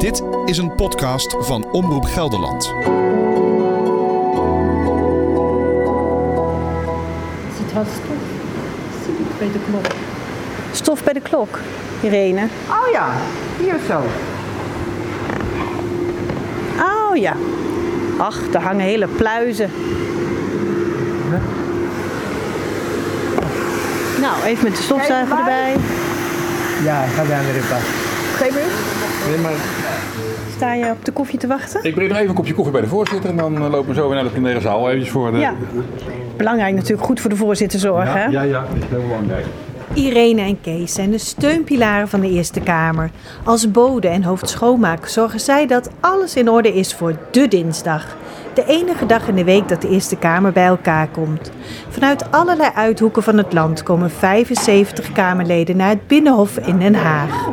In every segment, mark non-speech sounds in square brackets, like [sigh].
Dit is een podcast van Omroep Gelderland. Er zit wat stof bij de klok. Stof bij de klok, Irene. Oh ja, hier zo. Oh ja. Ach, daar hangen hele pluizen. Nou, even met de stofzuiger erbij. Ja, ik ga daar weer in pas. Geen minuut? Nee, maar Sta je op de koffie te wachten? Ik breng nog even een kopje koffie bij de voorzitter en dan eh, lopen we zo weer naar de plenaire zaal. Eventjes voor de... Ja. Belangrijk natuurlijk, goed voor de voorzitter zorgen. hè? ja, ja, dat is heel belangrijk. Irene en Kees zijn de steunpilaren van de Eerste Kamer. Als bode en hoofdschoonmaak zorgen zij dat alles in orde is voor de dinsdag. De enige dag in de week dat de Eerste Kamer bij elkaar komt. Vanuit allerlei uithoeken van het land komen 75 Kamerleden naar het Binnenhof in Den Haag.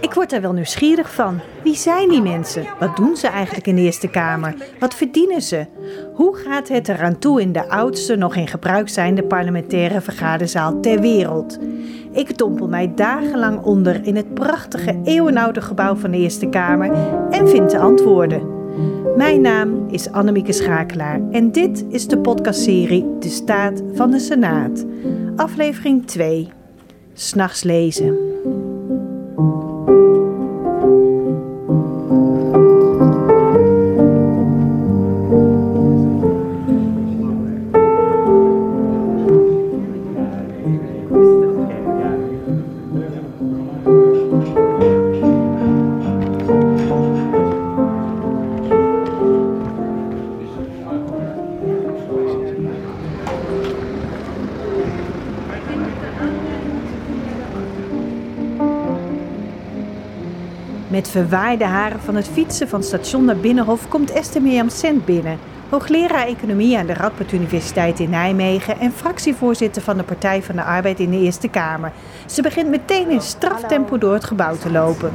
Ik word daar wel nieuwsgierig van. Wie zijn die mensen? Wat doen ze eigenlijk in de Eerste Kamer? Wat verdienen ze? Hoe gaat het eraan toe in de oudste nog in gebruik zijnde parlementaire vergaderzaal ter wereld? Ik dompel mij dagenlang onder in het prachtige eeuwenoude gebouw van de Eerste Kamer en vind de antwoorden. Mijn naam is Annemieke Schakelaar en dit is de podcastserie De Staat van de Senaat. Aflevering 2. S'nachts lezen. Verwaaide haren van het fietsen van station naar Binnenhof komt Esther Mirjam Sent binnen. Hoogleraar Economie aan de Radboud Universiteit in Nijmegen en fractievoorzitter van de Partij van de Arbeid in de Eerste Kamer. Ze begint meteen in straftempo door het gebouw te lopen.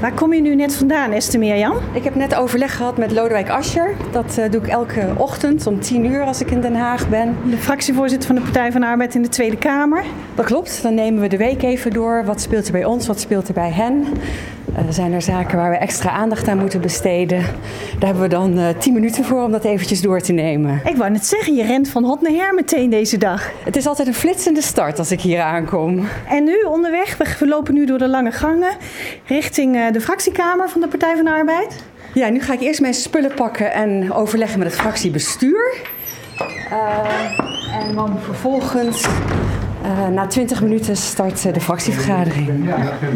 Waar kom je nu net vandaan, Esther Mirjam? Ik heb net overleg gehad met Lodewijk Asscher. Dat eh, doe ik elke ochtend om 10 uur als ik in Den Haag ben. De fractievoorzitter van de Partij van de Arbeid in de Tweede Kamer. Dat klopt. Dan nemen we de week even door. Wat speelt er bij ons? Wat speelt er bij hen? Zijn er zaken waar we extra aandacht aan moeten besteden? Daar hebben we dan eh 10 minuten voor om dat eventjes door te nemen. Ik wou net zeggen, je rent van hot naar her meteen deze dag. Het is altijd een flitsende start als ik hier aankom. En nu onderweg, we- we lopen nu door de lange gangen richting eh, de fractiekamer van de Partij van de Arbeid. Ja, nu ga ik eerst mijn spullen pakken en overleggen met het fractiebestuur. Eh, en dan vervolgens, eh, na 20 minuten, start eh, de fractievergadering.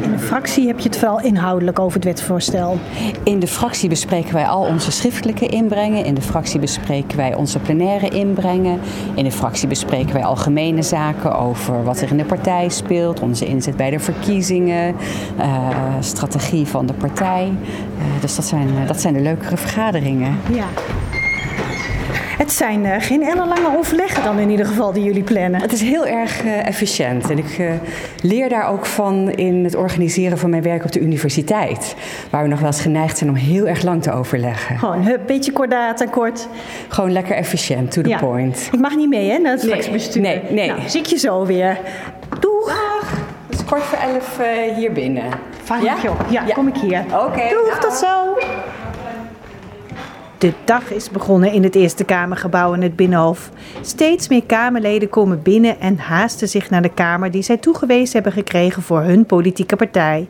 In de fractie heb je het vooral inhoudelijk over het wetsvoorstel. In de fractie bespreken wij al onze schriftelijke inbrengen. In de fractie bespreken wij onze plenaire inbrengen. In de fractie bespreken wij algemene zaken over wat er in de partij speelt. Onze inzet bij de verkiezingen. eh, strategie van de partij. Dus dat zijn, dat zijn de leukere vergaderingen. Ja. Het zijn eh, geen ellenlange overleggen dan in ieder geval die jullie plannen. Het is heel erg eh, efficiënt en ik eh, leer daar ook van in het organiseren van mijn werk op de universiteit. Waar we nog wel eens geneigd zijn om heel erg lang te overleggen. Gewoon een beetje kordaat en kort. Gewoon lekker efficiënt, to the Ja. point. Ik mag niet mee hè, naar het fractiebestuur. nee, nee. Nou, zie ik je zo weer. Doeg. Het is kwart voor elf hier binnen. Fijn Ja? Ja, Ja. kom ik hier. Oké, Doeg, dag. tot zo. De dag is begonnen in het Eerste Kamergebouw in het Binnenhof. Steeds meer Kamerleden komen binnen en haasten zich naar de Kamer die zij toegewezen hebben gekregen voor hun politieke partij.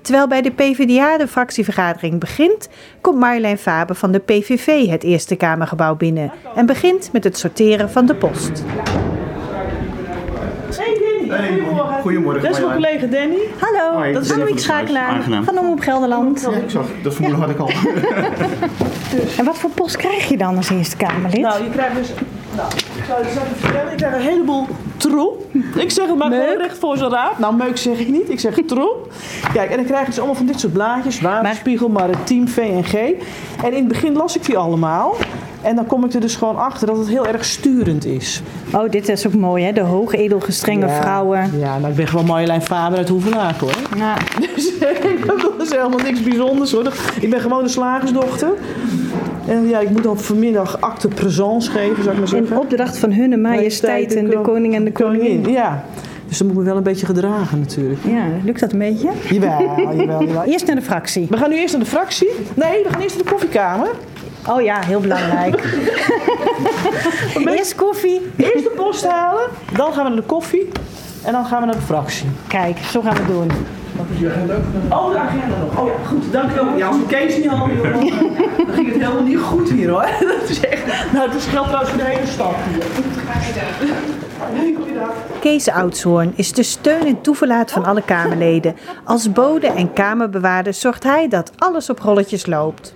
Terwijl bij de PvdA de fractievergadering begint, komt Marjolein Faber van de PVV het Eerste Kamergebouw binnen en begint met het sorteren van de post. Goedemorgen. Dat is mijn collega Danny. Hallo, Hoi, dat is Annemiek. Schakelaar Aangenaam. van Omroep Gelderland. Ja, ik zag, dat vermoeden had ik al. [laughs] En wat voor post krijg je dan als Eerste Kamerlid? Nou, je krijgt dus... Nou, ik zou vertellen. Ik krijg een heleboel troep. Ik zeg het maar Meuk? gewoon recht voor zijn raad. Nou, meuk zeg ik niet. Ik zeg troep. Kijk, en dan krijg je dus allemaal van dit soort blaadjes. Waterspiegel, Maritiem, VNG. En in het begin las ik die allemaal. En dan kom ik er dus gewoon achter dat het heel erg sturend is. Oh, dit is ook mooi, hè? De hoogedelgestrenge Ja. vrouwen. Ja, nou, ik ben gewoon Marjolein Faber uit Hoevelaak, hoor. Nou, [laughs] Dus dat is helemaal niks bijzonders, hoor. Ik ben gewoon de slagersdochter. En ja, ik moet dan vanmiddag acte présence geven, zou ik maar zeggen. in opdracht van hun majesteit en de koning en de koningin. Ja. Dus dan moet ik me wel een beetje gedragen natuurlijk. Ja, lukt dat een beetje? Jawel, jawel, jawel. [laughs] Eerst naar de fractie. We gaan nu eerst naar de fractie. Nee, we gaan eerst naar de koffiekamer. Oh ja, heel belangrijk. [laughs] Eerst koffie. Eerst de post halen, dan gaan we naar de koffie en dan gaan we naar de fractie. Kijk, zo gaan we het doen. Oh, de agenda nog. Oh ja, goed, dankjewel. Ja, als we Kees niet hadden, [laughs] dan ging het helemaal niet goed hier hoor. [laughs] Dat is echt, nou, het is geldt trouwens voor de hele stad hier. Kees Oudshoorn is de steun en toeverlaat van alle Kamerleden. Als bode en kamerbewaarder zorgt hij dat alles op rolletjes loopt.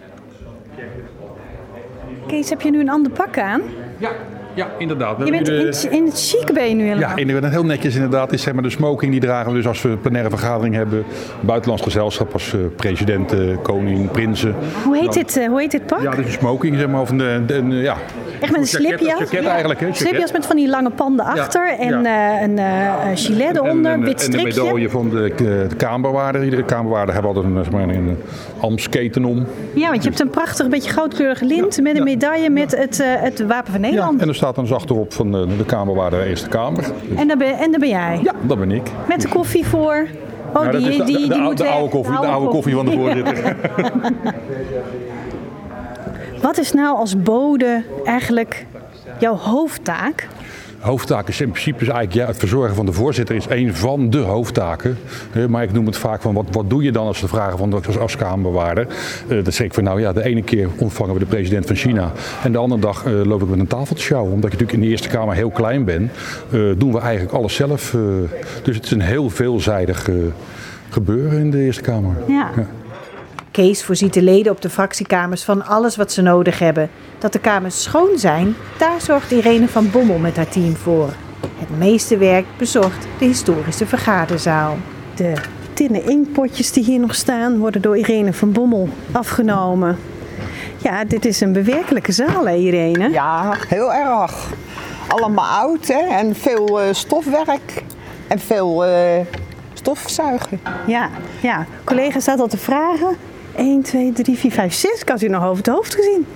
Kees, heb je nu een ander pak aan? Ja, ja inderdaad. We Je bent hebben in, het- de- in het chique ben je nu helemaal. Ja, inderdaad, heel netjes inderdaad. Is zeg maar de smoking die dragen we dus als we een plenaire vergadering hebben. Buitenlands gezelschap als eh, president, eh, koning, prinsen. Hoe, heet dit, eh, hoe heet dit pak? Ja, dus een smoking zeg maar. Of een, een, een, ja. Echt met een slipjas? jacket eigenlijk, hè. Slipjas met van die lange panden achter en ja. eh, een eh, gilet En- eronder, en, wit en de strikje. medaille van de, de, de kamerwaarder. Iedere kamerwaarder heeft altijd een, zeg maar, een amsketen om. Ja, want je hebt een prachtig beetje goudkleurige lint met een medaille met het, eh, het wapen van Ja, Nederland. Staat dan dus achterop van de, de kamerwaarder der Eerste Kamer. En, daar ben, en daar ben jij. Ja, dat ben ik. Met de koffie voor. Oh, dat die, de, die, de, die de, de oude koffie, de oude koffie van de voorzitter. Wat is nou als bode eigenlijk jouw hoofdtaak? Hoofdtaak is in principe is eigenlijk ja, het verzorgen van de voorzitter is een van de hoofdtaken. Eh, Maar ik noem het vaak van wat, wat doe je dan als ze vragen van als, als kamerbewaarder. Eh, dan zeg ik van nou ja, de ene keer ontvangen we de president van China en de andere dag eh, loop ik met een tafel te sjouwen. Omdat je natuurlijk in de Eerste Kamer heel klein bent, doen we eigenlijk alles zelf. dus het is een heel veelzijdig gebeuren in de Eerste Kamer. Ja. Kees voorziet de leden op de fractiekamers van alles wat ze nodig hebben. Dat de kamers schoon zijn, daar zorgt Irene van Bommel met haar team voor. Het meeste werk bezorgt de historische vergaderzaal. De tinnen inkpotjes die hier nog staan, worden door Irene van Bommel afgenomen. Ja, dit is een bewerkelijke zaal, hè Irene? Ja, heel erg. Allemaal oud hè? en veel eh, stofwerk en veel eh, stofzuigen. Ja, ja. Collega staat al te vragen. 1, 2, 3, 4, 5, 6. Ik had u nog over het hoofd gezien.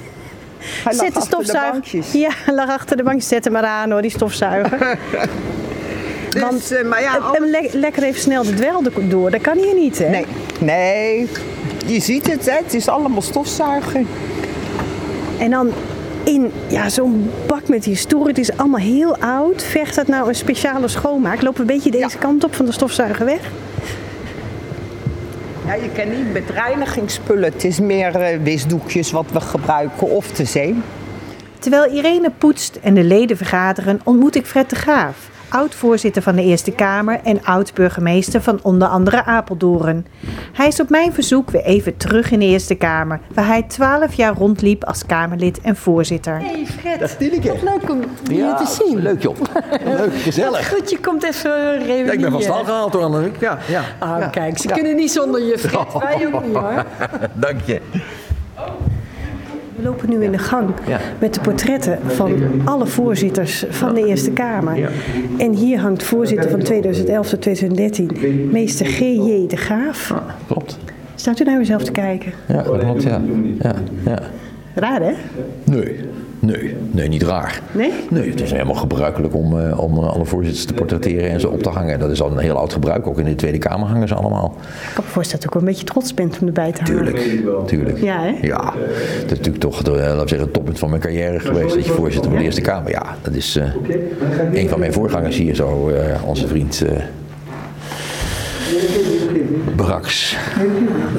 Hij lag Zet de achter de stofzuiger. bankjes. ja, lag achter de bankjes. Zet hem maar aan hoor, die stofzuiger. [laughs] Dus, Want eh, maar ja, le- lekker even snel de dwel door. Dat kan hier niet, hè? nee, nee, je ziet het, hè? het is allemaal stofzuigen. En dan in ja, zo'n bak met historie. Het is allemaal heel oud. Vergt dat nou een speciale schoonmaak? Lopen we een beetje deze kant op van de stofzuiger weg? Ja, je kan niet met reinigingsspullen, het is meer eh, wisdoekjes wat we gebruiken of te zee. Terwijl Irene poetst en de leden vergaderen, ontmoet ik Fred de Graaf, oud-voorzitter van de Eerste Kamer en oud-burgemeester van onder andere Apeldoorn. Hij is op mijn verzoek weer even terug in de Eerste Kamer, waar hij twaalf jaar rondliep als Kamerlid en voorzitter. Hey Fred, wat leuk om je te zien. Leuk joh. Leuk, gezellig. [laughs] Goed, je komt even reunie. Ja, ik ben van stal gehaald hoor, Annemiek. Ja, ja. Ah, kijk, ze kunnen niet zonder je, Fred. [laughs] Wij ook niet hoor. Dank je. We lopen nu in de gang Ja. met de portretten van alle voorzitters van de Eerste Kamer. En hier hangt voorzitter van 2011 tot 2013, meester G.J. de Graaf. Klopt. Staat u naar uzelf te kijken? Ja, klopt, ja. ja, ja. Raar, hè? Nee, nee, nee, niet raar. Nee? Nee, het is helemaal gebruikelijk om, eh, om eh, alle voorzitters te portretteren en ze op te hangen. Dat is al een heel oud gebruik. Ook in de Tweede Kamer hangen ze allemaal. Ik kan me voorstellen dat u ook wel een beetje trots bent om erbij te hangen. Tuurlijk, tuurlijk. Ja, hè? Ja, dat is natuurlijk toch de, eh, laten we zeggen, het toppunt van mijn carrière geweest. Dat je voorzitter van de Eerste Kamer. Ja, dat is eh, een van mijn voorgangers hier zo, eh, onze vriend eh Braks.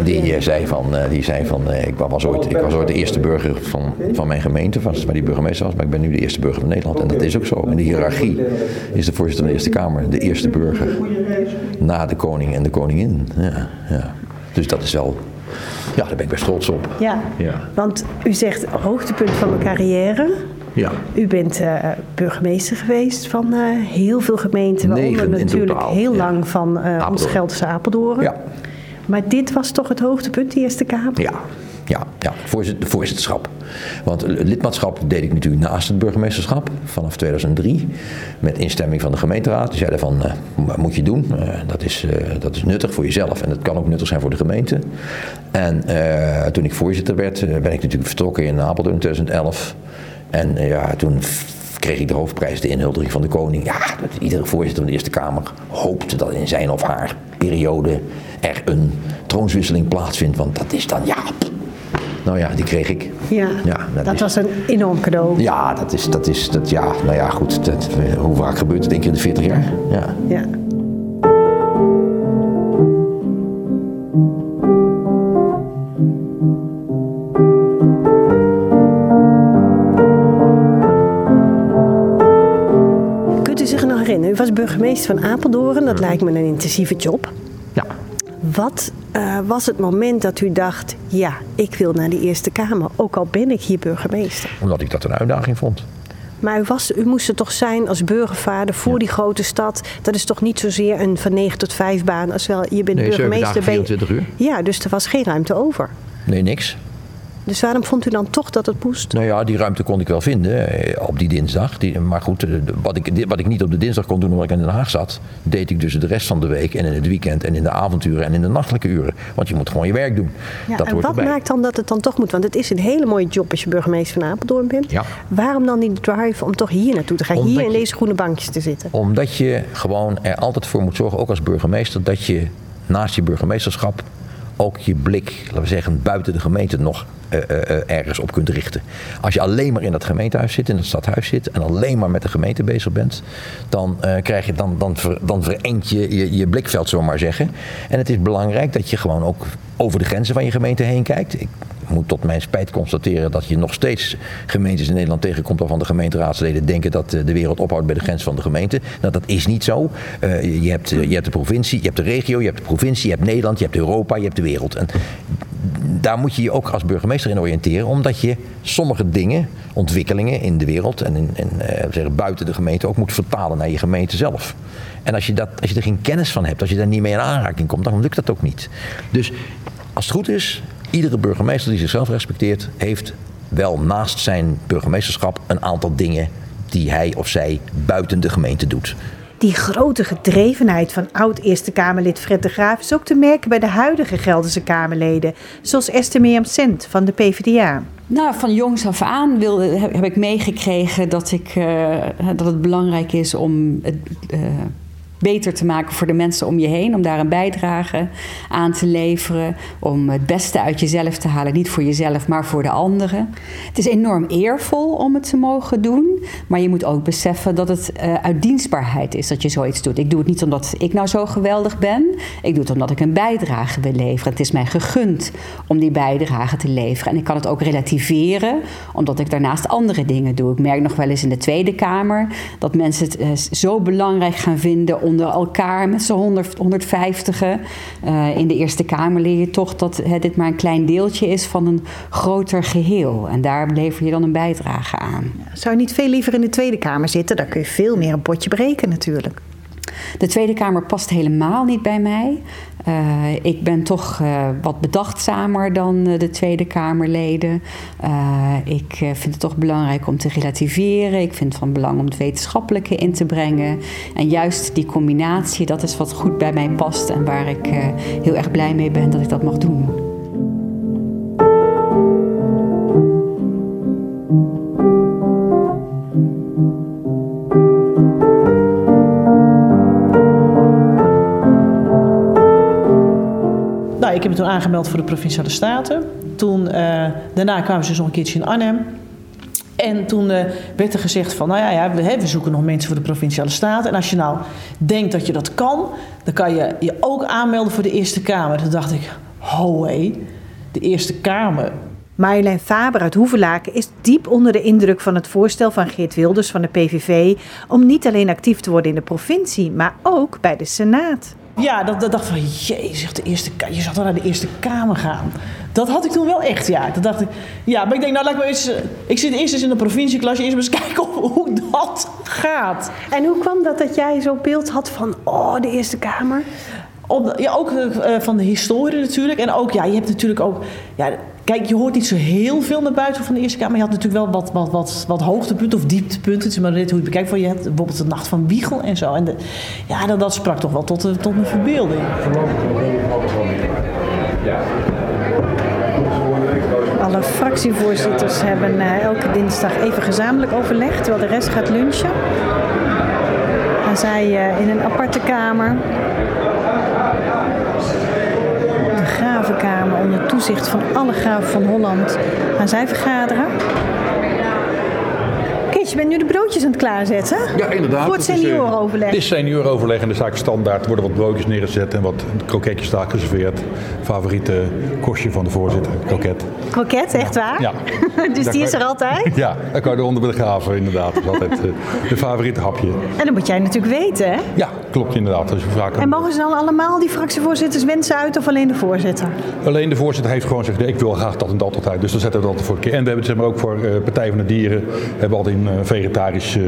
Die eh, zei van, eh, die zei van eh, ik, was ooit, ik was ooit de eerste burger van, van mijn gemeente, was, waar die burgemeester was, maar ik ben nu de eerste burger van Nederland. En dat is ook zo. In de hiërarchie is de voorzitter van de Eerste Kamer de eerste burger na de koning en de koningin. Ja, ja. Dus dat is wel, ja, daar ben ik best trots op. Ja. Ja. Want u zegt hoogtepunt van mijn carrière. Ja. U bent eh, burgemeester geweest van eh, heel veel gemeenten, waaronder natuurlijk totaal, heel ja. lang van eh ons Apeldoorn. Gelderse Apeldoorn. Ja. Maar dit was toch het hoogtepunt, de Eerste Kamer? Ja, ja, ja. De voorzitterschap. Want het lidmaatschap deed ik natuurlijk naast het burgemeesterschap vanaf 2003. Met instemming van de gemeenteraad. Die zeiden van, wat moet je doen? Dat, is, dat is nuttig voor jezelf en dat kan ook nuttig zijn voor de gemeente. En toen ik voorzitter werd, ben ik natuurlijk vertrokken in Apeldoorn in 2011. En eh, ja, toen kreeg ik de hoofdprijs, de inhuldiging van de koning. Ja, dat iedere voorzitter van de Eerste Kamer hoopte dat in zijn of haar periode er een troonswisseling plaatsvindt. Want dat is dan, ja, nou ja, die kreeg ik. Ja, Ja, dat dat, is- was een enorm cadeau. Ja, dat is, dat is, dat, ja, nou ja, goed. Dat, hoe vaak gebeurt het, denk ik, in de 40 jaar? Ja. Ja. Burgemeester van Apeldoorn. Dat lijkt me een intensieve job. Ja. Wat eh, was het moment dat u dacht... ja, ik wil naar de Eerste Kamer. Ook al ben ik hier burgemeester. Omdat ik dat een uitdaging vond. Maar u, was, u moest er toch zijn als burgervader voor die grote stad. Dat is toch niet zozeer een van 9 tot 5 baan. Als wel, je bent Nee, burgemeester. dagen, ben je- 24 uur. Ja, dus er was geen ruimte over. Nee, niks. Dus waarom vond u dan toch dat het moest? Nou ja, die ruimte kon ik wel vinden eh, op die dinsdag. Die, maar goed, eh, wat ik, wat ik niet op de dinsdag kon doen omdat ik in Den Haag zat, deed ik dus de rest van de week en in het weekend en in de avonturen en in de nachtelijke uren. Want je moet gewoon je werk doen. Ja, dat en wat erbij. maakt dan dat het dan toch moet? Want het is een hele mooie job als je burgemeester van Apeldoorn bent. Ja. Waarom dan die drive om toch hier naartoe te gaan? Omdat hier in je- deze groene bankjes te zitten. Omdat je gewoon er altijd voor moet zorgen, ook als burgemeester, dat je naast je burgemeesterschap ook je blik, laten we zeggen, buiten de gemeente nog eh, eh, eh, ergens op kunt richten. Als je alleen maar in dat gemeentehuis zit, in het stadhuis zit en alleen maar met de gemeente bezig bent, dan, eh, krijg je, dan, dan, ver, dan verengt je, je je blikveld, zullen we maar zeggen. En het is belangrijk dat je gewoon ook over de grenzen van je gemeente heen kijkt. Ik moet tot mijn spijt constateren dat je nog steeds gemeentes in Nederland tegenkomt waarvan de gemeenteraadsleden denken dat de wereld ophoudt bij de grens van de gemeente. Nou, dat is niet zo. Je, hebt, je hebt de provincie, je hebt de regio, je hebt de provincie, je hebt Nederland, je hebt Europa, je hebt de wereld. En daar moet je je ook als burgemeester in oriënteren, omdat je sommige dingen, ontwikkelingen in de wereld en, in, eh, zeggen, buiten de gemeente ook moet vertalen naar je gemeente zelf. En als je, dat, als je er geen kennis van hebt, als je daar niet mee in aanraking komt, dan lukt dat ook niet. Dus als het goed is, iedere burgemeester die zichzelf respecteert, heeft wel naast zijn burgemeesterschap een aantal dingen die hij of zij buiten de gemeente doet. Die grote gedrevenheid van oud-Eerste Kamerlid Fred de Graaf is ook te merken bij de huidige Gelderse Kamerleden, zoals Esther Mirjam Sent van de PvdA. Nou, van jongs af aan heb, heb ik meegekregen dat, ik, eh, dat het belangrijk is om het eh, beter te maken voor de mensen om je heen. Om daar een bijdrage aan te leveren. Om het beste uit jezelf te halen. Niet voor jezelf, maar voor de anderen. Het is enorm eervol om het te mogen doen. Maar je moet ook beseffen dat het eh, uit dienstbaarheid is dat je zoiets doet. Ik doe het niet omdat ik nou zo geweldig ben. Ik doe het omdat ik een bijdrage wil leveren. Het is mij gegund om die bijdrage te leveren. En ik kan het ook relativeren, omdat ik daarnaast andere dingen doe. Ik merk nog wel eens in de Tweede Kamer dat mensen het eh, zo belangrijk gaan vinden elkaar met z'n 100, 150. Eh, in de Eerste Kamer leer je toch dat hè, dit maar een klein deeltje is van een groter geheel. En daar lever je dan een bijdrage aan. Zou je niet veel liever in de Tweede Kamer zitten? Dan kun je veel meer een potje breken natuurlijk. De Tweede Kamer past helemaal niet bij mij. Uh, ik ben toch uh, wat bedachtzamer dan uh, de Tweede Kamerleden. ik vind het toch belangrijk om te relativeren. Ik vind het van belang om het wetenschappelijke in te brengen. En juist die combinatie, dat is wat goed bij mij past en waar ik heel erg blij mee ben dat ik dat mag doen. Toen aangemeld voor de Provinciale Staten. Toen, uh, daarna kwamen ze dus een keertje in Arnhem. En toen uh, werd er gezegd van, nou ja, we, we, zoeken nog mensen voor de Provinciale Staten. En als je nou denkt dat je dat kan, dan kan je je ook aanmelden voor de Eerste Kamer. Toen dacht ik, ho hé, de Eerste Kamer. Marjolein Faber uit Hoevelaken is diep onder de indruk van het voorstel van Geert Wilders van de PVV... om niet alleen actief te worden in de provincie, maar ook bij de Senaat. Ja, dat, dat dacht van, jezus, de eerste, je zou dan naar de Eerste Kamer gaan. Dat had ik toen wel echt, ja. Dat dacht ik, ja, maar ik denk, nou, laat ik, eens, ik zit eerst eens in de provincieklas, eerst eens [laughs] kijken hoe, hoe dat gaat. En hoe kwam dat dat jij zo'n beeld had van, oh, de Eerste Kamer? Op, ja, ook uh, van de historie natuurlijk. En ook, ja, je hebt natuurlijk ook... Ja, kijk, je hoort niet zo heel veel naar buiten van de Eerste Kamer. Je had natuurlijk wel wat, wat, wat, wat hoogtepunten of dieptepunten. Het is maar net hoe je het bekijkt. Van, je hebt bijvoorbeeld de Nacht van Wiegel en zo. En de, ja, dat, dat sprak toch wel tot, tot mijn verbeelding. Alle fractievoorzitters hebben eh, elke dinsdag even gezamenlijk overleg, terwijl de rest gaat lunchen. En zij eh, in een aparte kamer. Onder toezicht van alle graven van Holland gaan zij vergaderen. Kees, je bent nu de broodjes aan het klaarzetten. Ja, inderdaad. Voor het eh, seniorenoverleg. Het is seniorenoverleg en de zaak standaard. Er worden wat broodjes neergezet en wat kroketjes daar geserveerd. Favoriete kostje van de voorzitter, kroket. Kroket, echt waar? Ja. [laughs] dus die is er altijd? Ja, dan kan je eronder bij de graven inderdaad. Dat is altijd eh, de favoriete hapje. En dat moet jij natuurlijk weten, hè? Ja, klopt inderdaad. Dus we vragen En mogen ze dan allemaal die fractievoorzitters wensen uit of alleen de voorzitter? Alleen de voorzitter heeft gewoon gezegd, ik wil graag dat en dat altijd. Dus dan zetten we dat voor een keer. En we hebben zeg maar, ook voor eh, Partij van de Dieren hebben we altijd een eh, vegetarisch eh,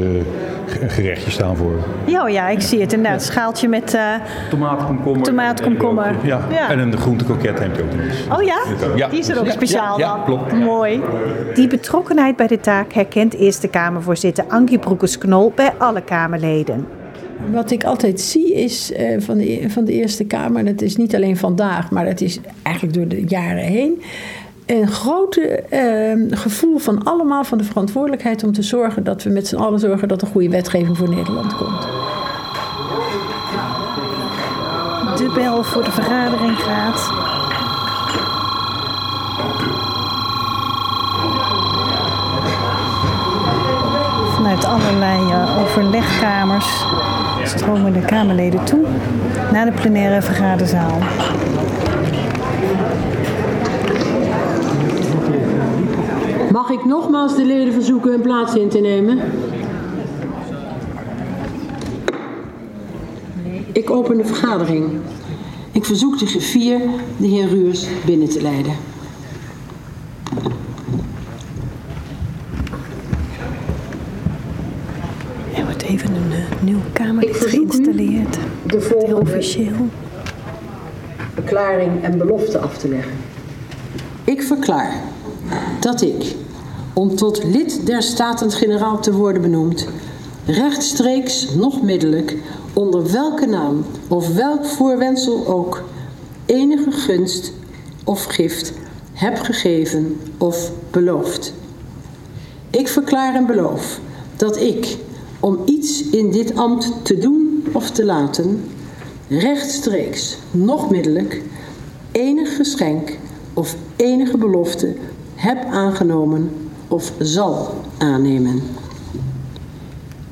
ge- gerechtje staan voor. Ja, ja, ik zie het inderdaad. Schaaltje met... eh, Tomaat, komkommer. Tomaat, komkommer. Ja. Ja. en een groente kroket heb je ook nog eens. Oh ja? Ja. Die is er ook speciaal ja, ja, dan. klopt. Mooi. Die betrokkenheid bij de taak herkent Eerste Kamervoorzitter Ankie Broekers-Knol bij alle Kamerleden. Wat ik altijd zie is eh, van, de, van de Eerste Kamer, dat is niet alleen vandaag, maar dat is eigenlijk door de jaren heen. Een grote eh, gevoel van allemaal van de verantwoordelijkheid om te zorgen dat we met z'n allen zorgen dat er goede wetgeving voor Nederland komt. De bel voor de vergadering gaat. Vanuit allerlei eh, overlegkamers stromen de Kamerleden toe naar de plenaire vergaderzaal. Mag ik nogmaals de leden verzoeken hun plaats in te nemen? Ik open de vergadering. Ik verzoek de griffier de heer Ruurs binnen te leiden. Er wordt even een eh, nieuw kamerlid u geïnstalleerd. De Heel volgende officieel. verklaring en belofte af te leggen. Ik verklaar dat ik, om tot lid der Staten-Generaal te worden benoemd, rechtstreeks nog middelijk, onder welke naam of welk voorwendsel ook, enige gunst of gift heb gegeven of beloofd. Ik verklaar en beloof dat ik, om iets in dit ambt te doen of te laten, rechtstreeks, nog middelijk, enig geschenk of enige belofte heb aangenomen of zal aannemen.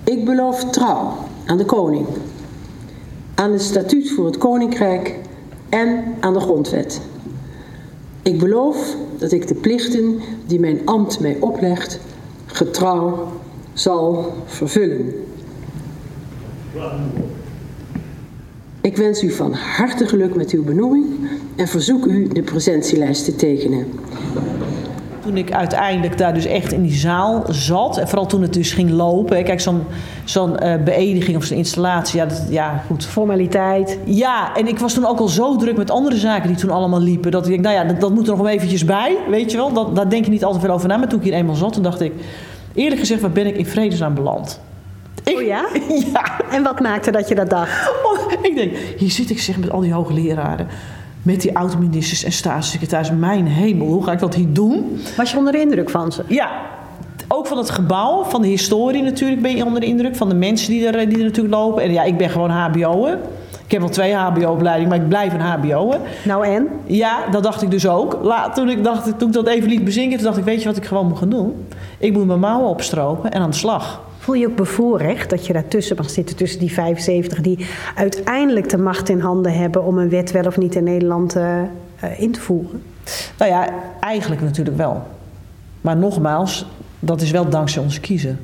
Ik beloof trouw aan de koning, aan het statuut voor het koninkrijk en aan de grondwet. Ik beloof dat ik de plichten die mijn ambt mij oplegt, getrouw zal vervullen. Ik wens u van harte geluk met uw benoeming en verzoek u de presentielijst te tekenen. Toen ik uiteindelijk daar dus echt in die zaal zat, en vooral toen het dus ging lopen. hè, Kijk, zo'n zo'n eh, beëdiging of zo'n installatie, ja, dat, ja, goed. Formaliteit. Ja, en ik was toen ook al zo druk met andere zaken die toen allemaal liepen. Dat ik denk, nou ja, dat, dat moet er nog wel eventjes bij, weet je wel. Dat, daar denk je niet altijd veel over na. Maar toen ik hier eenmaal zat, toen dacht ik, eerlijk gezegd, waar ben ik in vredesnaam beland? Oh ja? [laughs] ja. En wat maakte dat je dat dacht? Oh, ik denk, hier zit ik zeg met al die hoogleraren. Met die oud-ministers en staatssecretarissen. Mijn hemel, hoe ga ik dat hier doen? Was je onder de indruk van ze? Ja, ook van het gebouw, van de historie natuurlijk ben je onder de indruk. Van de mensen die er, die er natuurlijk lopen. En ja, ik ben gewoon hbo'er. Ik heb wel twee hbo-opleidingen, maar ik blijf een hbo'er. Nou en? Ja, dat dacht ik dus ook. Laat, toen, ik dacht, toen ik dat even liet bezinken, toen dacht ik, weet je wat ik gewoon moet gaan doen? Ik moet mijn mouwen opstropen en aan de slag. Voel je ook bevoorrecht dat je daartussen mag zitten, tussen die 75 die uiteindelijk de macht in handen hebben om een wet wel of niet in Nederland eh, eh, in te voeren? Nou ja, eigenlijk natuurlijk wel. Maar nogmaals, dat is wel dankzij onze kiezen.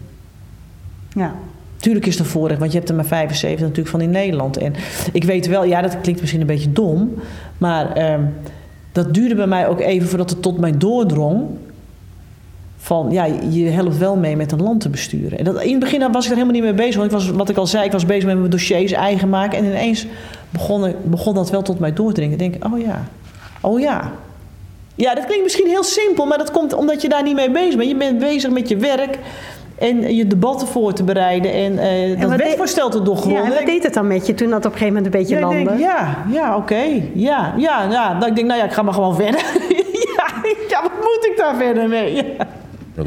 Ja. Tuurlijk is het een voorrecht, want je hebt er maar 75 natuurlijk van in Nederland. En ik weet wel, ja, dat klinkt misschien een beetje dom, maar ehm, dat duurde bij mij ook even voordat het tot mij doordrong. Van ja, je helpt wel mee met een land te besturen. En dat, in het begin was ik er helemaal niet mee bezig. Want ik was, wat ik al zei, ik was bezig met mijn dossiers eigen maken. En ineens begon, ik- begon dat wel tot mij door te dringen. Ik denk, oh ja, oh ja. Ja, dat klinkt misschien heel simpel, maar dat komt omdat je daar niet mee bezig bent. Je bent bezig met je werk en je debatten voor te bereiden en, eh dat wetvoorstel te doorgronden. Ja, en wat deed het dan met je toen dat op een gegeven moment een beetje Ja, ik landde? denk, ja, ja, oké. Ja, ja, ja. Dat ik denk, nou ja, ik ga maar gewoon verder. ja, [laughs] ja, Ja, wat moet ik daar verder mee? Ja.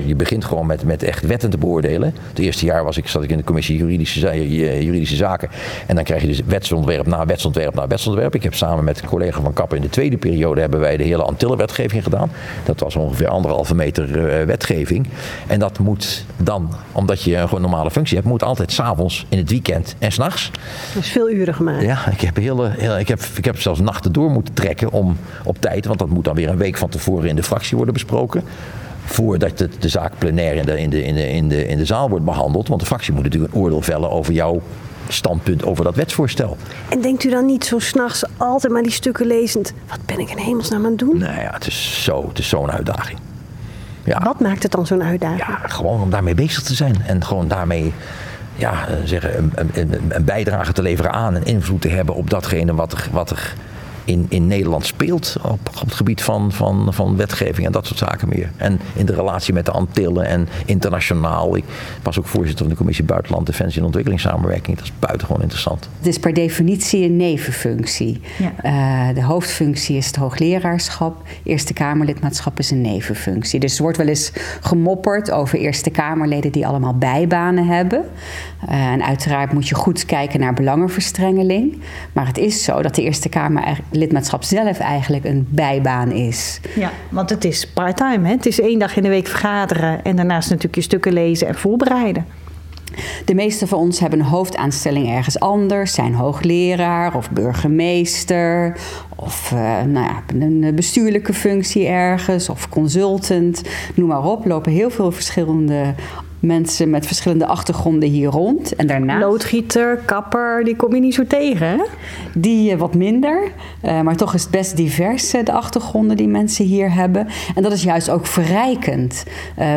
Je begint gewoon met, met echt wetten te beoordelen. Het eerste jaar was ik, zat ik in de commissie juridische, eh, juridische zaken. En dan krijg je dus wetsontwerp na wetsontwerp na wetsontwerp. Ik heb samen met collega van Kappen in de tweede periode hebben wij de hele Antillenwetgeving gedaan. Dat was ongeveer anderhalve meter eh, wetgeving. En dat moet dan, omdat je een gewoon normale functie hebt, moet altijd s'avonds, in het weekend en s'nachts. Dat is veel uren gemaakt. Ja, ik heb, hele, hele- ik, heb, ik heb zelfs nachten door moeten trekken om op tijd, want dat moet dan weer een week van tevoren in de fractie worden besproken. Voordat de, de zaak plenair in de, in, de, in, de, in, de, in de zaal wordt behandeld. Want de fractie moet natuurlijk een oordeel vellen over jouw standpunt over dat wetsvoorstel. En denkt u dan niet zo s'nachts altijd maar die stukken lezend... wat ben ik in hemelsnaam aan het doen? Nou ja, het is zo, het is zo'n uitdaging. Ja. Wat maakt het dan zo'n uitdaging? Ja, gewoon om daarmee bezig te zijn. En gewoon daarmee ja, eh, zeggen, een, een, een- een bijdrage te leveren aan en invloed te hebben op datgene wat er, wat er in, in Nederland speelt op, op het gebied van, van, van wetgeving en dat soort zaken meer. En in de relatie met de Antillen en internationaal. Ik was ook voorzitter van de Commissie Buitenland, Defensie en Ontwikkelingssamenwerking. Dat is buitengewoon interessant. Het is per definitie een nevenfunctie. Ja. Eh, de hoofdfunctie is het hoogleraarschap. Eerste Kamerlidmaatschap is een nevenfunctie. Dus er wordt wel eens gemopperd over Eerste Kamerleden die allemaal bijbanen hebben. Eh, en uiteraard moet je goed kijken naar belangenverstrengeling. Maar het is zo dat de Eerste Kamerlidmaatschap zelf eigenlijk een bijbaan is. Ja, want het is part-time. Hè? Het is één dag in de week vergaderen en daarnaast natuurlijk je stukken lezen en voorbereiden. De meeste van ons hebben een hoofdaanstelling ergens anders, zijn hoogleraar of burgemeester of eh, nou ja, een bestuurlijke functie ergens of consultant, noem maar op. Lopen heel veel verschillende mensen met verschillende achtergronden hier rond. En daarna Loodgieter, kapper, die kom je niet zo tegen. Hè? die eh, wat minder, eh, maar toch is het best divers eh, de achtergronden die mensen hier hebben. En dat is juist ook verrijkend,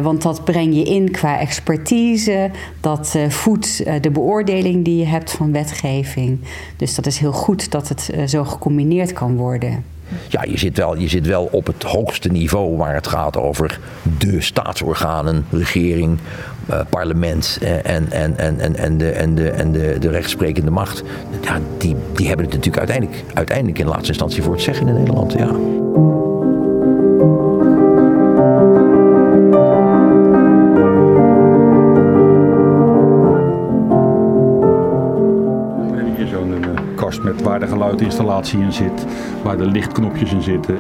want dat breng je in qua expertise, dat voedt de beoordeling die je hebt van wetgeving. Dus dat is heel goed dat het zo gecombineerd kan worden. Ja, je zit, wel, je zit wel op het hoogste niveau waar het gaat over de staatsorganen, regering, eh, parlement eh, en, en, en, en, en, de, en, de, en de, de rechtsprekende macht. Ja, die, die hebben het natuurlijk uiteindelijk, uiteindelijk in laatste instantie voor het zeggen in Nederland. Ja. Waar de geluidinstallatie in zit, waar de lichtknopjes in zitten.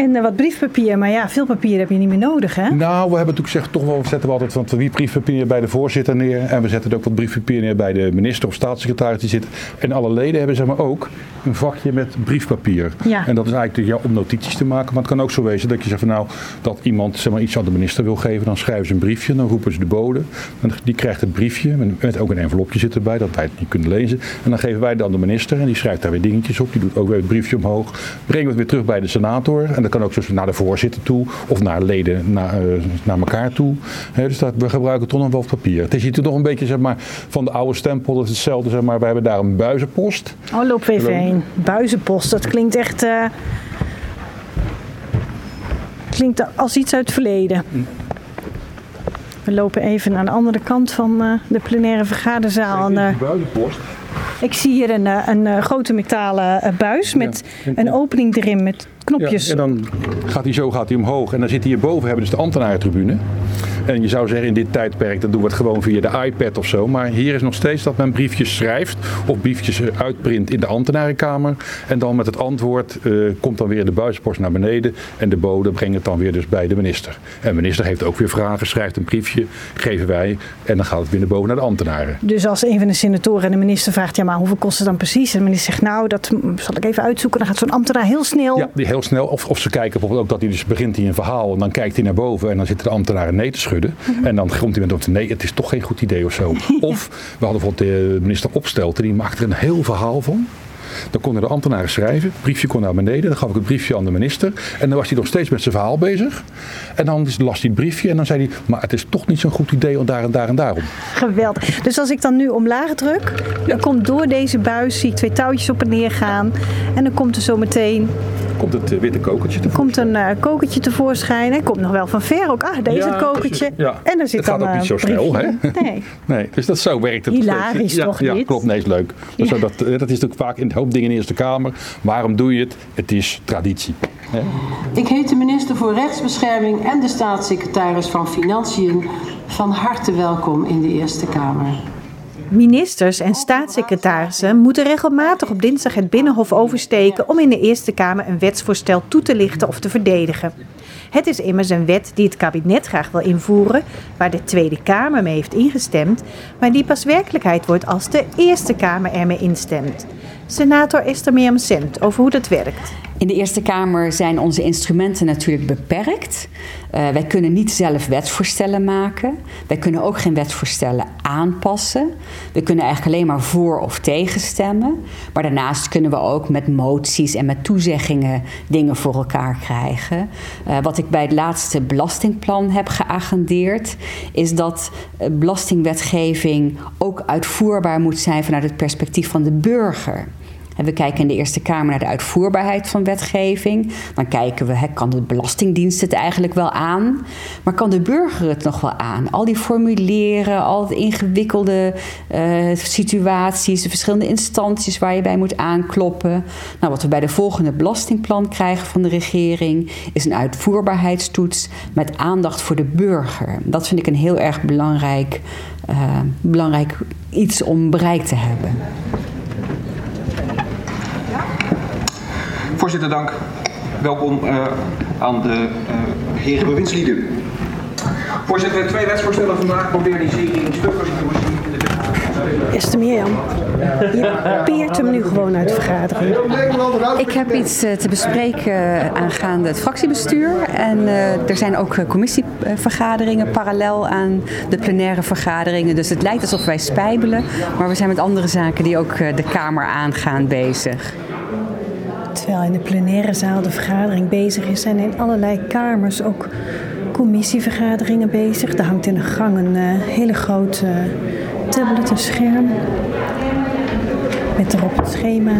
En eh, wat briefpapier, maar ja, veel papier heb je niet meer nodig, hè? Nou, we hebben natuurlijk gezegd, toch wel, we zetten we altijd van wie briefpapier bij de voorzitter neer. En we zetten ook wat briefpapier neer bij de minister of staatssecretaris die zit. En alle leden hebben zeg maar ook een vakje met briefpapier. Ja. En dat is eigenlijk ja, om notities te maken. Maar het kan ook zo wezen dat je zegt van nou, dat iemand zeg maar, iets aan de minister wil geven. Dan schrijven ze een briefje, dan roepen ze de bode. Dan, die krijgt het briefje, met, met ook een envelopje zit erbij, dat wij het niet kunnen lezen. En dan geven wij het aan de minister en die schrijft daar weer dingetjes op. Die doet ook weer het briefje omhoog. Brengen we het weer terug bij de senator. En dat kan ook zo naar de voorzitter toe of naar leden naar, eh, naar elkaar toe. Hè, dus dat, we gebruiken toch nog wel papier. Het is hier toch een beetje zeg maar, van de oude stempel. Dat is hetzelfde, zeg maar. We hebben daar een buizenpost. Oh, loop even heen. Buizenpost, dat klinkt echt... eh, klinkt als iets uit het verleden. We lopen even aan de andere kant van eh, de plenaire vergaderzaal. En, eh, buizenpost. ik zie hier een, een eh, grote metalen buis met Ja. een opening erin met knopjes. En dan gaat hij zo gaat hij omhoog. En dan zit hij hierboven, hebben dus de ambtenarentribune. En je zou zeggen in dit tijdperk, dan doen we het gewoon via de iPad of zo. Maar hier is nog steeds dat men briefjes schrijft of briefjes uitprint in de ambtenarenkamer. En dan met het antwoord eh, komt dan weer de buispost naar beneden. En de bode brengt het dan weer dus bij de minister. En de minister heeft ook weer vragen, schrijft een briefje, geven wij. En dan gaat het weer naar boven naar de ambtenaren. Dus als een van de senatoren en de minister vraagt, ja maar hoeveel kost het dan precies? En de minister zegt, nou dat zal ik even uitzoeken. Dan gaat zo'n ambtenaar heel snel. Ja, die heel snel. Of, of ze kijken bijvoorbeeld ook dat hij dus begint hij een verhaal en dan kijkt hij naar boven en dan zitten de ambtenaren nee te schudden. En dan komt hij met op nee, het is toch geen goed idee of zo. [laughs] Of we hadden bijvoorbeeld de minister Opstelten, die maakte er een heel verhaal van. Dan konden de ambtenaren schrijven, het briefje kon naar beneden, dan gaf ik het briefje aan de minister. En dan was hij nog steeds met zijn verhaal bezig. En dan las hij het briefje en dan zei hij, maar het is toch niet zo'n goed idee, want daar en daar en daarom. Geweldig. Dus als ik dan nu omlaag druk, dan komt door deze buis, zie ik twee touwtjes op en neer gaan. En dan komt er zo meteen komt het eh, witte kokertje Er komt een uh, kokertje tevoorschijn. Hij komt nog wel van ver ook. Ah, deze Ja, kokertje. precies. Ja. En er zit Het gaat ook niet een zo snel, hè? Nee. [laughs] Nee, dus dat zo werkt het. Hilarisch ja, toch ja, dit? klopt. Nee, is leuk. Dus Ja. zo dat, eh, dat is natuurlijk vaak in een hoop dingen in de Eerste Kamer. Waarom doe je het? Het is traditie. hè. Ik heet de minister voor Rechtsbescherming en de staatssecretaris van Financiën van harte welkom in de Eerste Kamer. Ministers en staatssecretarissen moeten regelmatig op dinsdag het Binnenhof oversteken om in de Eerste Kamer een wetsvoorstel toe te lichten of te verdedigen. Het is immers een wet die het kabinet graag wil invoeren, waar de Tweede Kamer mee heeft ingestemd, maar die pas werkelijkheid wordt als de Eerste Kamer ermee instemt. Senator Esther Mirjam Sent over hoe dat werkt. In de Eerste Kamer zijn onze instrumenten natuurlijk beperkt. Uh, wij kunnen niet zelf wetsvoorstellen maken. Wij kunnen ook geen wetsvoorstellen aanpassen. We kunnen eigenlijk alleen maar voor of tegen stemmen. Maar daarnaast kunnen we ook met moties en met toezeggingen dingen voor elkaar krijgen. Uh, wat ik bij het laatste belastingplan heb geagendeerd, is dat uh, belastingwetgeving ook uitvoerbaar moet zijn vanuit het perspectief van de burger. En we kijken in de Eerste Kamer naar de uitvoerbaarheid van wetgeving. Dan kijken we, kan de Belastingdienst het eigenlijk wel aan? Maar kan de burger het nog wel aan? Al die formulieren, al die ingewikkelde uh, situaties, de verschillende instanties waar je bij moet aankloppen. Nou, wat we bij de volgende belastingplan krijgen van de regering is een uitvoerbaarheidstoets met aandacht voor de burger. Dat vind ik een heel erg belangrijk, uh, belangrijk iets om bereikt te hebben. Voorzitter, dank. Welkom uh, aan de uh, heren bewindslieden. Voorzitter, twee wetsvoorstellen vandaag. Modernisering, stukverlichting in de Mirjam, je peert hem nu gewoon uit de vergadering. Ik heb iets uh, te bespreken aangaande het fractiebestuur. En er zijn ook commissievergaderingen parallel aan de plenaire vergaderingen. Dus het lijkt alsof wij spijbelen. Maar we zijn met andere zaken die ook de Kamer aangaan bezig. Terwijl in de plenaire zaal de vergadering bezig is, zijn in allerlei kamers ook commissievergaderingen bezig. Er hangt in de gang een uh, hele grote uh, tablet, een scherm. Met erop het schema.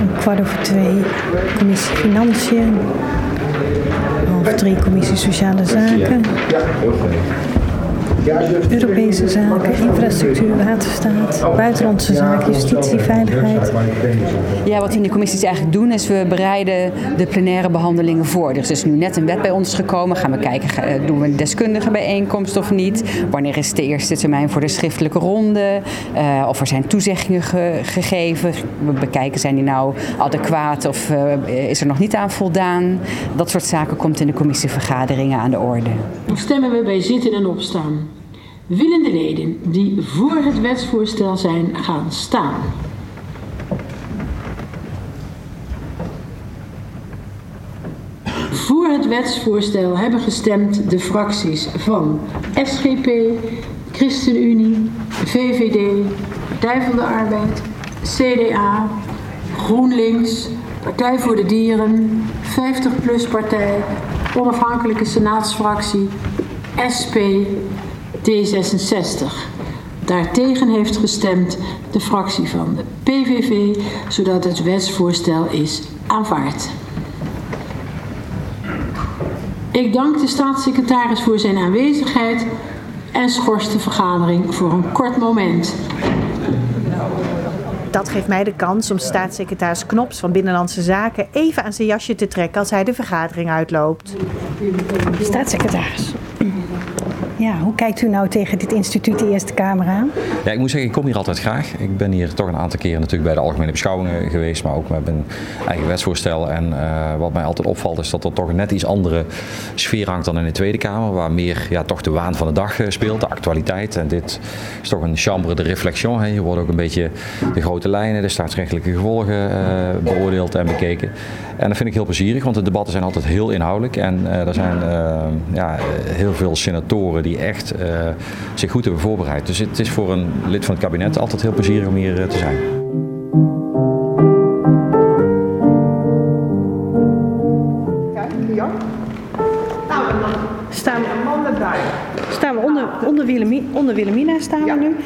Om kwart over twee commissie Financiën. Half drie commissie Sociale Zaken. Europese zaken, infrastructuur, waterstaat, buitenlandse zaken, justitie, veiligheid. Ja, wat we in de commissies eigenlijk doen is we bereiden de plenaire behandelingen voor. Dus er is nu net een wet bij ons gekomen. Gaan we kijken, doen we een deskundige bijeenkomst of niet? Wanneer is de eerste termijn voor de schriftelijke ronde? Uh, of er zijn toezeggingen ge gegeven? We bekijken, zijn die nou adequaat of uh, is er nog niet aan voldaan? Dat soort zaken komt in de commissievergaderingen aan de orde. Stemmen we bij zitten en opstaan. Willen de leden die voor het wetsvoorstel zijn gaan staan? Voor het wetsvoorstel hebben gestemd de fracties van SGP, ChristenUnie, VVD, Partij van de Arbeid, CDA, GroenLinks, Partij voor de Dieren, 50PLUS Partij, Onafhankelijke Senaatsfractie, SP, D66. Daartegen heeft gestemd de fractie van de PVV, zodat het wetsvoorstel is aanvaard. Ik dank de staatssecretaris voor zijn aanwezigheid en schors de vergadering voor een kort moment. Dat geeft mij de kans om staatssecretaris Knops van Binnenlandse Zaken even aan zijn jasje te trekken als hij de vergadering uitloopt. Staatssecretaris. Ja, hoe kijkt u nou tegen dit instituut de Eerste Kamer aan? Ja, ik moet zeggen, ik kom hier altijd graag. Ik ben hier toch een aantal keren natuurlijk bij de algemene beschouwingen geweest, maar ook met mijn eigen wetsvoorstel. En uh, wat mij altijd opvalt is dat er toch net iets andere sfeer hangt dan in de Tweede Kamer, waar meer ja, toch de waan van de dag speelt, de actualiteit. En dit is toch een chambre de réflexion. Hè. Hier worden ook een beetje de grote lijnen, de staatsrechtelijke gevolgen uh, beoordeeld en bekeken. En dat vind ik heel plezierig, want de debatten zijn altijd heel inhoudelijk. En uh, er zijn ja, heel veel senatoren die echt uh, zich goed hebben voorbereid. Dus het is voor een lid van het kabinet altijd heel plezierig om hier uh, te zijn. Staan we, staan we onder, onder, Willemina staan we nu.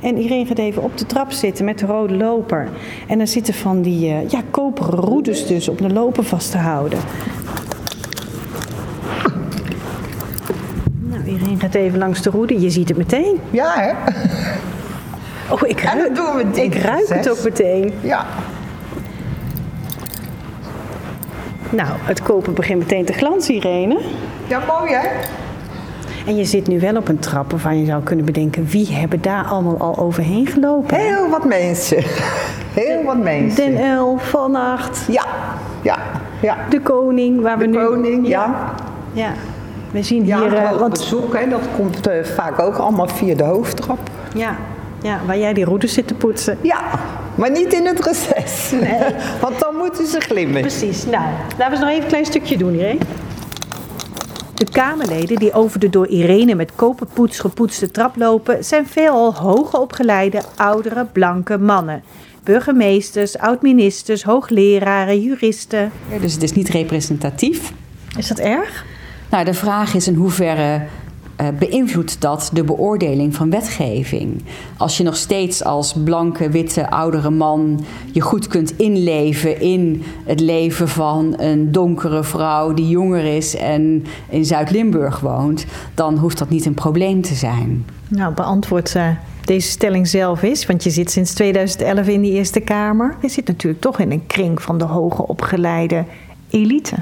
En Irene gaat even op de trap zitten met de rode loper. En dan zitten van die uh, ja, koperen roeders dus op de loper vast te houden. Nou, Irene gaat even langs de roede. Je ziet het meteen. Ja, hè? Oh, ik ruik, en doen we ik ruik het ook meteen. Ja. Nou, het kopen begint meteen te glanzen, Irene. Ja, mooi hè? En je zit nu wel op een trap waarvan je zou kunnen bedenken... wie hebben daar allemaal al overheen gelopen? Heel wat mensen. Heel wat mensen. Den Uil, Van Acht. Ja, ja, ja. De Koning, waar de we nu... Koning, ja. Ja, we zien ja, hier... Uh, wat bezoek, hè, dat komt uh, vaak ook allemaal via de hoofdtrap. Ja, ja, waar jij die routes zit te poetsen. Ja, maar niet in het reces. Nee. [laughs] Want dan moeten ze glimmen. Precies. Nou, laten we eens nog even een klein stukje doen, Irene. De Kamerleden die over de door Irene met koperpoets gepoetste trap lopen, zijn veelal hoogopgeleide, oudere, blanke mannen. Burgemeesters, oud-ministers, hoogleraren, juristen. Dus het is niet representatief. Is dat erg? Nou, de vraag is in hoeverre uh, beïnvloedt dat de beoordeling van wetgeving. Als je nog steeds als blanke, witte, oudere man je goed kunt inleven in het leven van een donkere vrouw die jonger is en in Zuid-Limburg woont, dan hoeft dat niet een probleem te zijn. Nou, beantwoord uh, deze stelling zelf is, want je zit sinds 2011 in de Eerste Kamer. Je zit natuurlijk toch in een kring van de hoge opgeleide elite.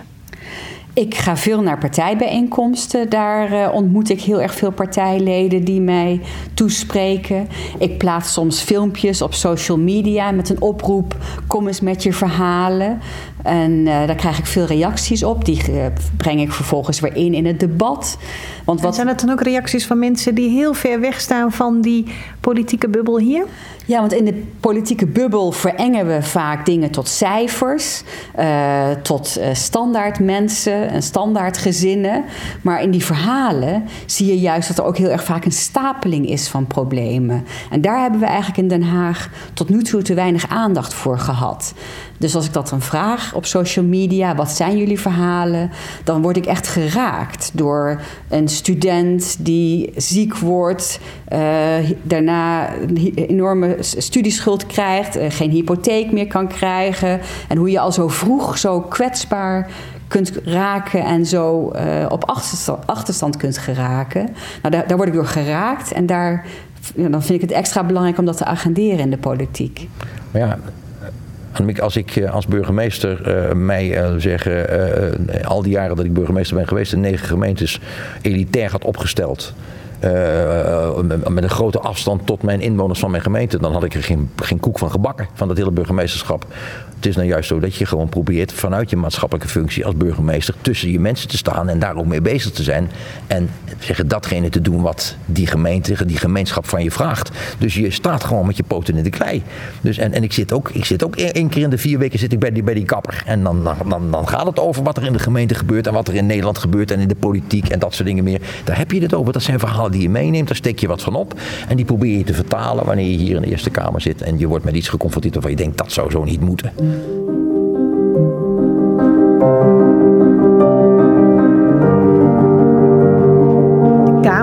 Ik ga veel naar partijbijeenkomsten. Daar uh, ontmoet ik heel erg veel partijleden die mij toespreken. Ik plaats soms filmpjes op social media met een oproep: kom eens met je verhalen. En uh, daar krijg ik veel reacties op. Die uh, breng ik vervolgens weer in in het debat. Want wat... En zijn het dan ook reacties van mensen die heel ver weg staan van die politieke bubbel hier? Ja, want in de politieke bubbel verengen we vaak dingen tot cijfers, uh, tot standaard mensen en standaard gezinnen. Maar in die verhalen zie je juist dat er ook heel erg vaak een stapeling is van problemen. En daar hebben we eigenlijk in Den Haag tot nu toe te weinig aandacht voor gehad. Dus als ik dat dan vraag op social media, wat zijn jullie verhalen? Dan word ik echt geraakt door een student die ziek wordt, uh, daarna een enorme studieschuld krijgt, uh, geen hypotheek meer kan krijgen. En hoe je al zo vroeg zo kwetsbaar kunt raken en zo uh, op achterstand, kunt geraken. Nou, daar, word ik door geraakt en daar, dan vind ik het extra belangrijk om dat te agenderen in de politiek. Maar ja, als ik als burgemeester uh, mij uh, zeggen, al die jaren dat ik burgemeester ben geweest, in negen gemeentes elitair had opgesteld. Met een grote afstand tot mijn inwoners van mijn gemeente, dan had ik er geen, geen koek van gebakken van dat hele burgemeesterschap. Het is nou juist zo dat je gewoon probeert vanuit je maatschappelijke functie als burgemeester tussen je mensen te staan en daar ook mee bezig te zijn. En zeggen datgene te doen wat die gemeente, die gemeenschap van je vraagt. Dus je staat gewoon met je poten in de klei. Dus, en, en ik zit ook, ik zit ook één keer in de vier weken zit ik bij die, bij die kapper. En dan, dan, dan gaat het over wat er in de gemeente gebeurt en wat er in Nederland gebeurt en in de politiek en dat soort dingen meer. Daar heb je het over. Dat zijn verhalen die je meeneemt, daar steek je wat van op. En die probeer je te vertalen wanneer je hier in de Eerste Kamer zit en je wordt met iets geconfronteerd waarvan je denkt dat zou zo niet moeten.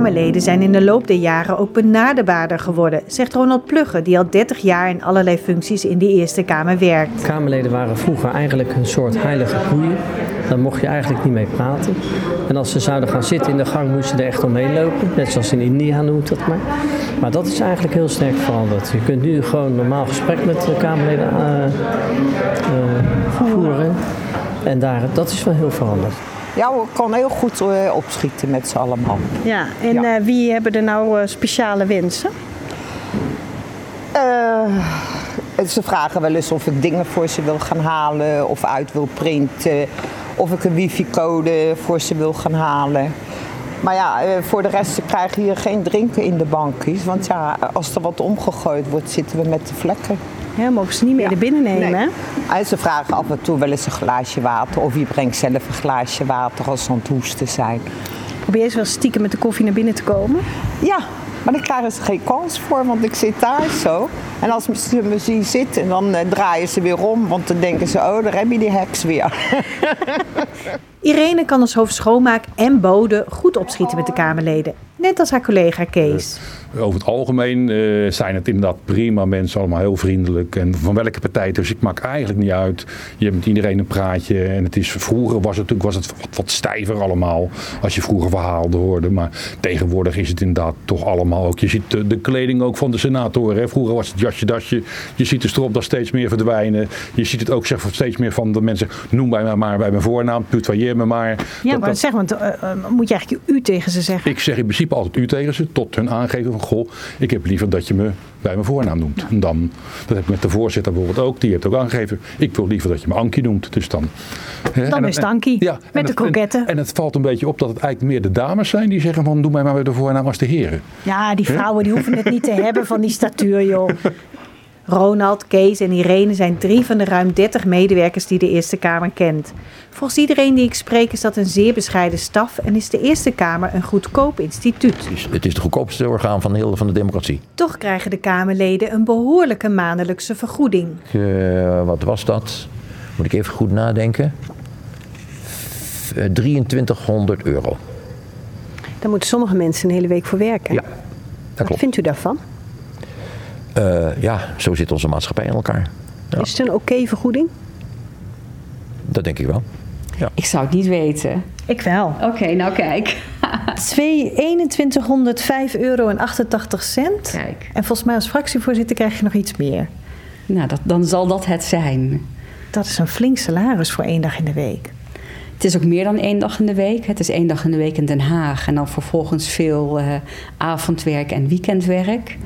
Kamerleden zijn in de loop der jaren ook benaderbaarder geworden, zegt Ronald Plugge, die al 30 jaar in allerlei functies in de Eerste Kamer werkt. Kamerleden waren vroeger eigenlijk een soort heilige koeien. Daar mocht je eigenlijk niet mee praten. En als ze zouden gaan zitten in de gang, moesten ze er echt omheen lopen. Net zoals in India noemt dat maar. Maar dat is eigenlijk heel sterk veranderd. Je kunt nu gewoon een normaal gesprek met de Kamerleden uh, uh, voeren. En daar, dat is wel heel veranderd. Ja, we kon heel goed uh, opschieten met z'n allemaal. Ja, en ja. Uh, wie hebben er nou uh, speciale wensen? ze vragen wel eens of ik dingen voor ze wil gaan halen of uit wil printen. Of ik een wifi-code voor ze wil gaan halen. Maar ja, voor de rest krijgen hier geen drinken in de bankjes. Want ja, als er wat omgegooid wordt, zitten we met de vlekken. Ja, mogen ze niet meer ja. naar binnen nemen. Nee. En ze vragen af en toe wel eens een glaasje water. Of je brengt zelf een glaasje water als ze aan het hoesten zijn. Probeer je wel stiekem met de koffie naar binnen te komen? Ja, maar daar krijgen ze geen kans voor, want ik zit daar zo. En als ze me zien zitten, dan uh, draaien ze weer om. Want dan denken ze, oh, daar heb je die heks weer. [laughs] Irene kan als hoofd schoonmaak en bode goed opschieten met de Kamerleden. Net als haar collega Kees. Over het algemeen eh, zijn het inderdaad prima mensen, allemaal heel vriendelijk. En van welke partij, dus ik maak eigenlijk niet uit. Je hebt met iedereen een praatje. En het is, vroeger was het, was het wat, stijver allemaal, als je vroeger verhalen hoorde. Maar tegenwoordig is het inderdaad toch allemaal ook. Je ziet de, kleding ook van de senatoren. Vroeger was het jasje, dasje. Je ziet de strop daar steeds meer verdwijnen. Je ziet het ook zeg, steeds meer van de mensen, noem mij maar, bij mijn voornaam, tutoyeer maar. Ja, Dat- maar dat- zeg, want eh, eh, moet je eigenlijk u tegen ze zeggen? ik zeg in principe altijd u tegen ze, tot hun aangeven van goh, ik heb liever dat je me bij mijn voornaam noemt. En dan, dat heb ik met de voorzitter bijvoorbeeld ook, die heeft ook aangegeven, ik wil liever dat je me Ankie noemt. Dus dan. hè, Dan en- is het Ankie, Ja, met de kroketten. En, en het valt een beetje op dat het eigenlijk meer de dames zijn die zeggen van doe mij maar bij de voornaam als de heren. Ja, die vrouwen die hoeven het niet te hebben van die statuur, joh. [laughs] Ronald, Kees en Irene zijn drie van de ruim 30 medewerkers die de Eerste Kamer kent. Volgens iedereen die ik spreek is dat een zeer bescheiden staf en is de Eerste Kamer een goedkoop instituut. Het is het goedkoopste orgaan van de hele van de democratie. Toch krijgen de Kamerleden een behoorlijke maandelijkse vergoeding. Eh, wat was dat? Moet ik even goed nadenken. F- eh, 2300 euro. Daar moeten sommige mensen een hele week voor werken. Ja, Wat klopt. vindt u daarvan? Eh, ja, zo zit onze maatschappij in elkaar. Ja, Is het een oké vergoeding? dat denk ik wel. Ja. Ik zou het niet weten. Ik wel. Oké, nou kijk. [laughs] 2, 2105 euro en 88 cent. Kijk. En volgens mij als fractievoorzitter krijg je nog iets meer. Nou, dat, dan zal dat het zijn. Dat is een flink salaris voor één dag in de week. Het is ook meer dan één dag in de week. Het is één dag in de week in Den Haag. En dan vervolgens veel eh, avondwerk en weekendwerk.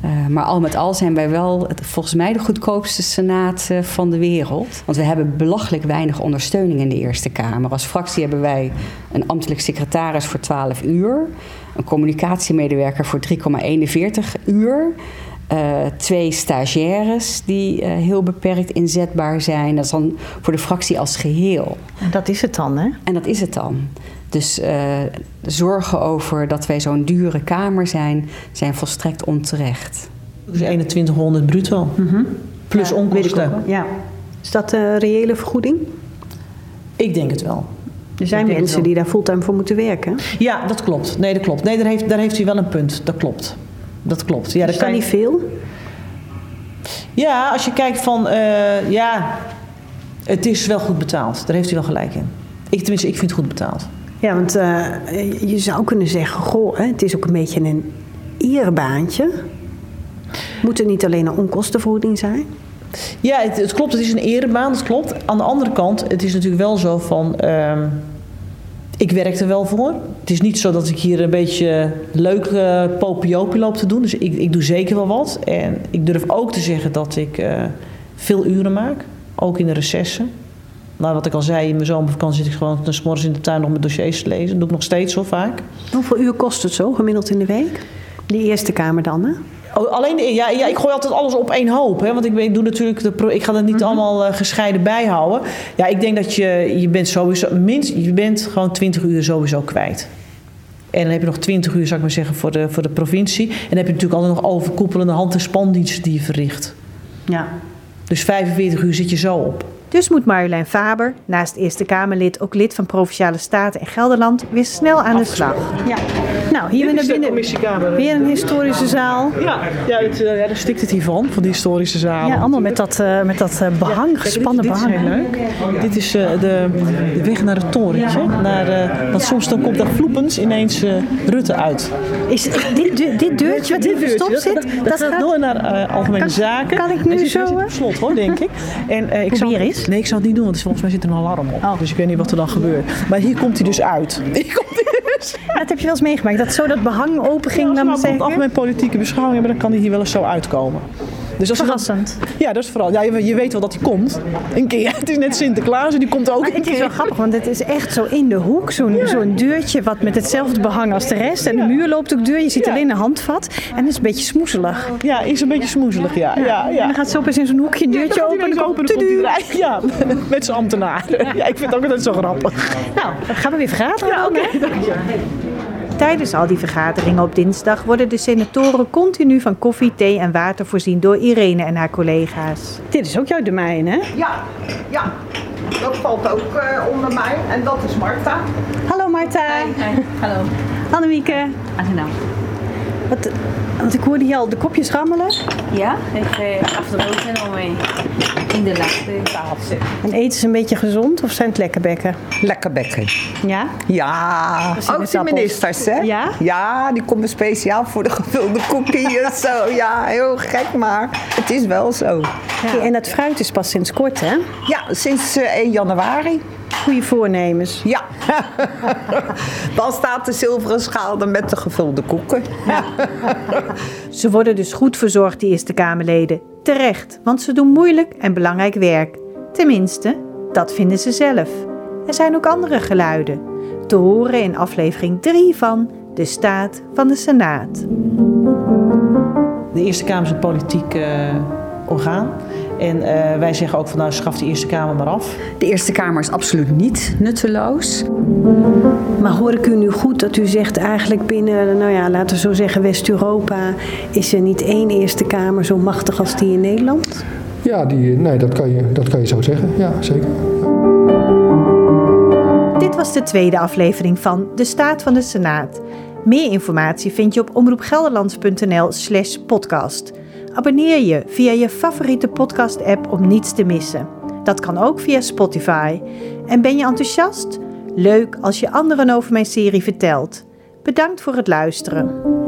Eh, maar al met al zijn wij wel het, volgens mij de goedkoopste senaat eh, van de wereld. Want we hebben belachelijk weinig ondersteuning in de Eerste Kamer. Als fractie hebben wij een ambtelijk secretaris voor 12 uur. Een communicatiemedewerker voor 3,41 uur. eh, twee stagiaires die heel beperkt inzetbaar zijn. Dat is dan voor de fractie als geheel. En dat is het dan, hè? En dat is het dan. Dus eh, zorgen over dat wij zo'n dure kamer zijn, zijn volstrekt onterecht. Dus 2100 bruto. Plus onkosten. Ja. Is dat een reële vergoeding? Ik denk het wel. Er zijn Ik mensen die daar fulltime voor moeten werken. Ja, dat klopt. Nee, dat klopt. Nee, daar heeft, daar heeft hij wel een punt. Dat klopt. Dat klopt. Ja, Is dat dat niet veel? Ja, als je kijkt van, eh, ja, het is wel goed betaald. Daar heeft hij wel gelijk in. Ik, tenminste, ik vind het goed betaald. Ja, want eh, je zou kunnen zeggen, goh, het is ook een beetje een erebaantje. Moet het niet alleen een onkostenvergoeding zijn? Ja, het, het klopt. Het is een erebaan, dat klopt. Aan de andere kant, het is natuurlijk wel zo van... ehm, ik werk er wel voor. Het is niet zo dat ik hier een beetje leuk eh popiopie loop te doen. Dus ik, ik doe zeker wel wat. En ik durf ook te zeggen dat ik eh, veel uren maak. Ook in de recessen. Nou, wat ik al zei, in mijn zomervakantie zit ik gewoon s morgens in de tuin nog met dossiers te lezen. Dat doe ik nog steeds zo vaak. Hoeveel uur kost het zo gemiddeld in de week? Die Eerste Kamer dan, hè? Oh, alleen, ja, ja, ik gooi altijd alles op één hoop. Hè, want ik, doe natuurlijk de pro- ik ga dat niet allemaal eh, gescheiden bijhouden. Ja, ik denk dat je, je bent sowieso, minst, je bent gewoon 20 uur sowieso kwijt. En dan heb je nog 20 uur, zou ik maar zeggen, voor de, voor de provincie. En dan heb je natuurlijk altijd nog overkoepelende hand- en spandiensten die je verricht. Ja. Dus 45 uur zit je zo op. Dus moet Marjolein Faber, naast Eerste Kamerlid ook lid van Provinciale Staten en Gelderland, weer snel aan de slag. Ja. Nou, hier Dit binnen, de commissiekamer. Weer een historische zaal. Ja, ja, het, eh, ja daar stikt het hier van, van die historische zalen. Ja, allemaal met dat, eh, met dat eh, behang, gespannen dit, dit behang. is heel leuk. Dit is de, de weg naar het torentje. Naar, want soms dan komt daar vloepens ineens Rutte uit. Is dit, dit, dit [laughs] deurtje wat hier verstopt zit, dat, dat dat gaat door naar Algemene Kan- Zaken. kan ik nu zo, slot hoor, denk ik. En, ik zou, Probeer Nee, ik zou het niet doen, want volgens mij zit er een alarm op. Oh. Dus ik weet niet wat er dan gebeurt. Maar hier komt hij dus uit. [laughs] Hier komt hij dus Dat heb je wel eens meegemaakt, dat zo dat behang open ging, Ja, als zeggen. af mijn politieke beschouwing hebben, dan kan hij hier wel eens zo uitkomen. Dus dan- Verrassend. ja, dat is vooral. Ja, je, je weet wel dat hij komt. Een keer. [laughs] Het is net Sinterklaas en die komt ook Maar een het is keer. wel grappig, want het is echt zo in de hoek. Zo'n zo'n deurtje wat met hetzelfde behang als de rest. En de muur loopt ook deur. Je ziet alleen een handvat. En het is een beetje smoezelig. Ja, is een beetje smoezelig, ja. ja, ja. En dan gaat zo opeens in zo'n hoekje een deurtje open. En dan open dan komt. Ja, [laughs] met zijn ambtenaren. Ja, ik vind het ook altijd zo grappig. Nou, dan gaan we weer vergaderen. Ja, oké. Tijdens al die vergaderingen op dinsdag worden de senatoren continu van koffie, thee en water voorzien door Irene en haar collega's. Dit is ook jouw domein, hè? Ja, ja. Dat valt ook eh, onder mij. En dat is Marta. Hallo Marta. Hallo. Annemieke. Aangenaam. Wat, want ik hoorde hier al de kopjes rammelen. Ja, ik ga afdrogen om mee in de laatste taal te zetten. En eten ze een beetje gezond of zijn het lekkerbekken? Lekkerbekken. Ja? Ja, ook de ministers, hè? Ja? Ja, die komen speciaal voor de gevulde koekjes. [laughs] zo, ja, heel gek, maar het is wel zo. En dat fruit is pas sinds kort, hè? Ja, sinds eh, 1 januari. Goede voornemens. Ja. [laughs] Dan staat de zilveren schaal er met de gevulde koeken. Ze worden dus goed verzorgd, die Eerste Kamerleden. Terecht, want ze doen moeilijk en belangrijk werk. Tenminste, dat vinden ze zelf. Er zijn ook andere geluiden. Te horen in aflevering 3 van De Staat van de Senaat. De Eerste Kamer is een politiek eh, orgaan. En eh, wij zeggen ook van nou schaf de Eerste Kamer maar af. De Eerste Kamer is absoluut niet nutteloos. Maar hoor ik u nu goed dat u zegt eigenlijk binnen, nou ja, laten we zo zeggen West-Europa, is er niet één Eerste Kamer zo machtig als die in Nederland? Ja, die, nee, dat, kan je, dat kan je zo zeggen. Ja, zeker. Dit was de tweede aflevering van De Staat van de Senaat. Meer informatie vind je op omroepgelderlands.nl slash podcast. Abonneer je via je favoriete podcast-app om niets te missen. Dat kan ook via Spotify. En ben je enthousiast? Leuk als je anderen over mijn serie vertelt. Bedankt voor het luisteren.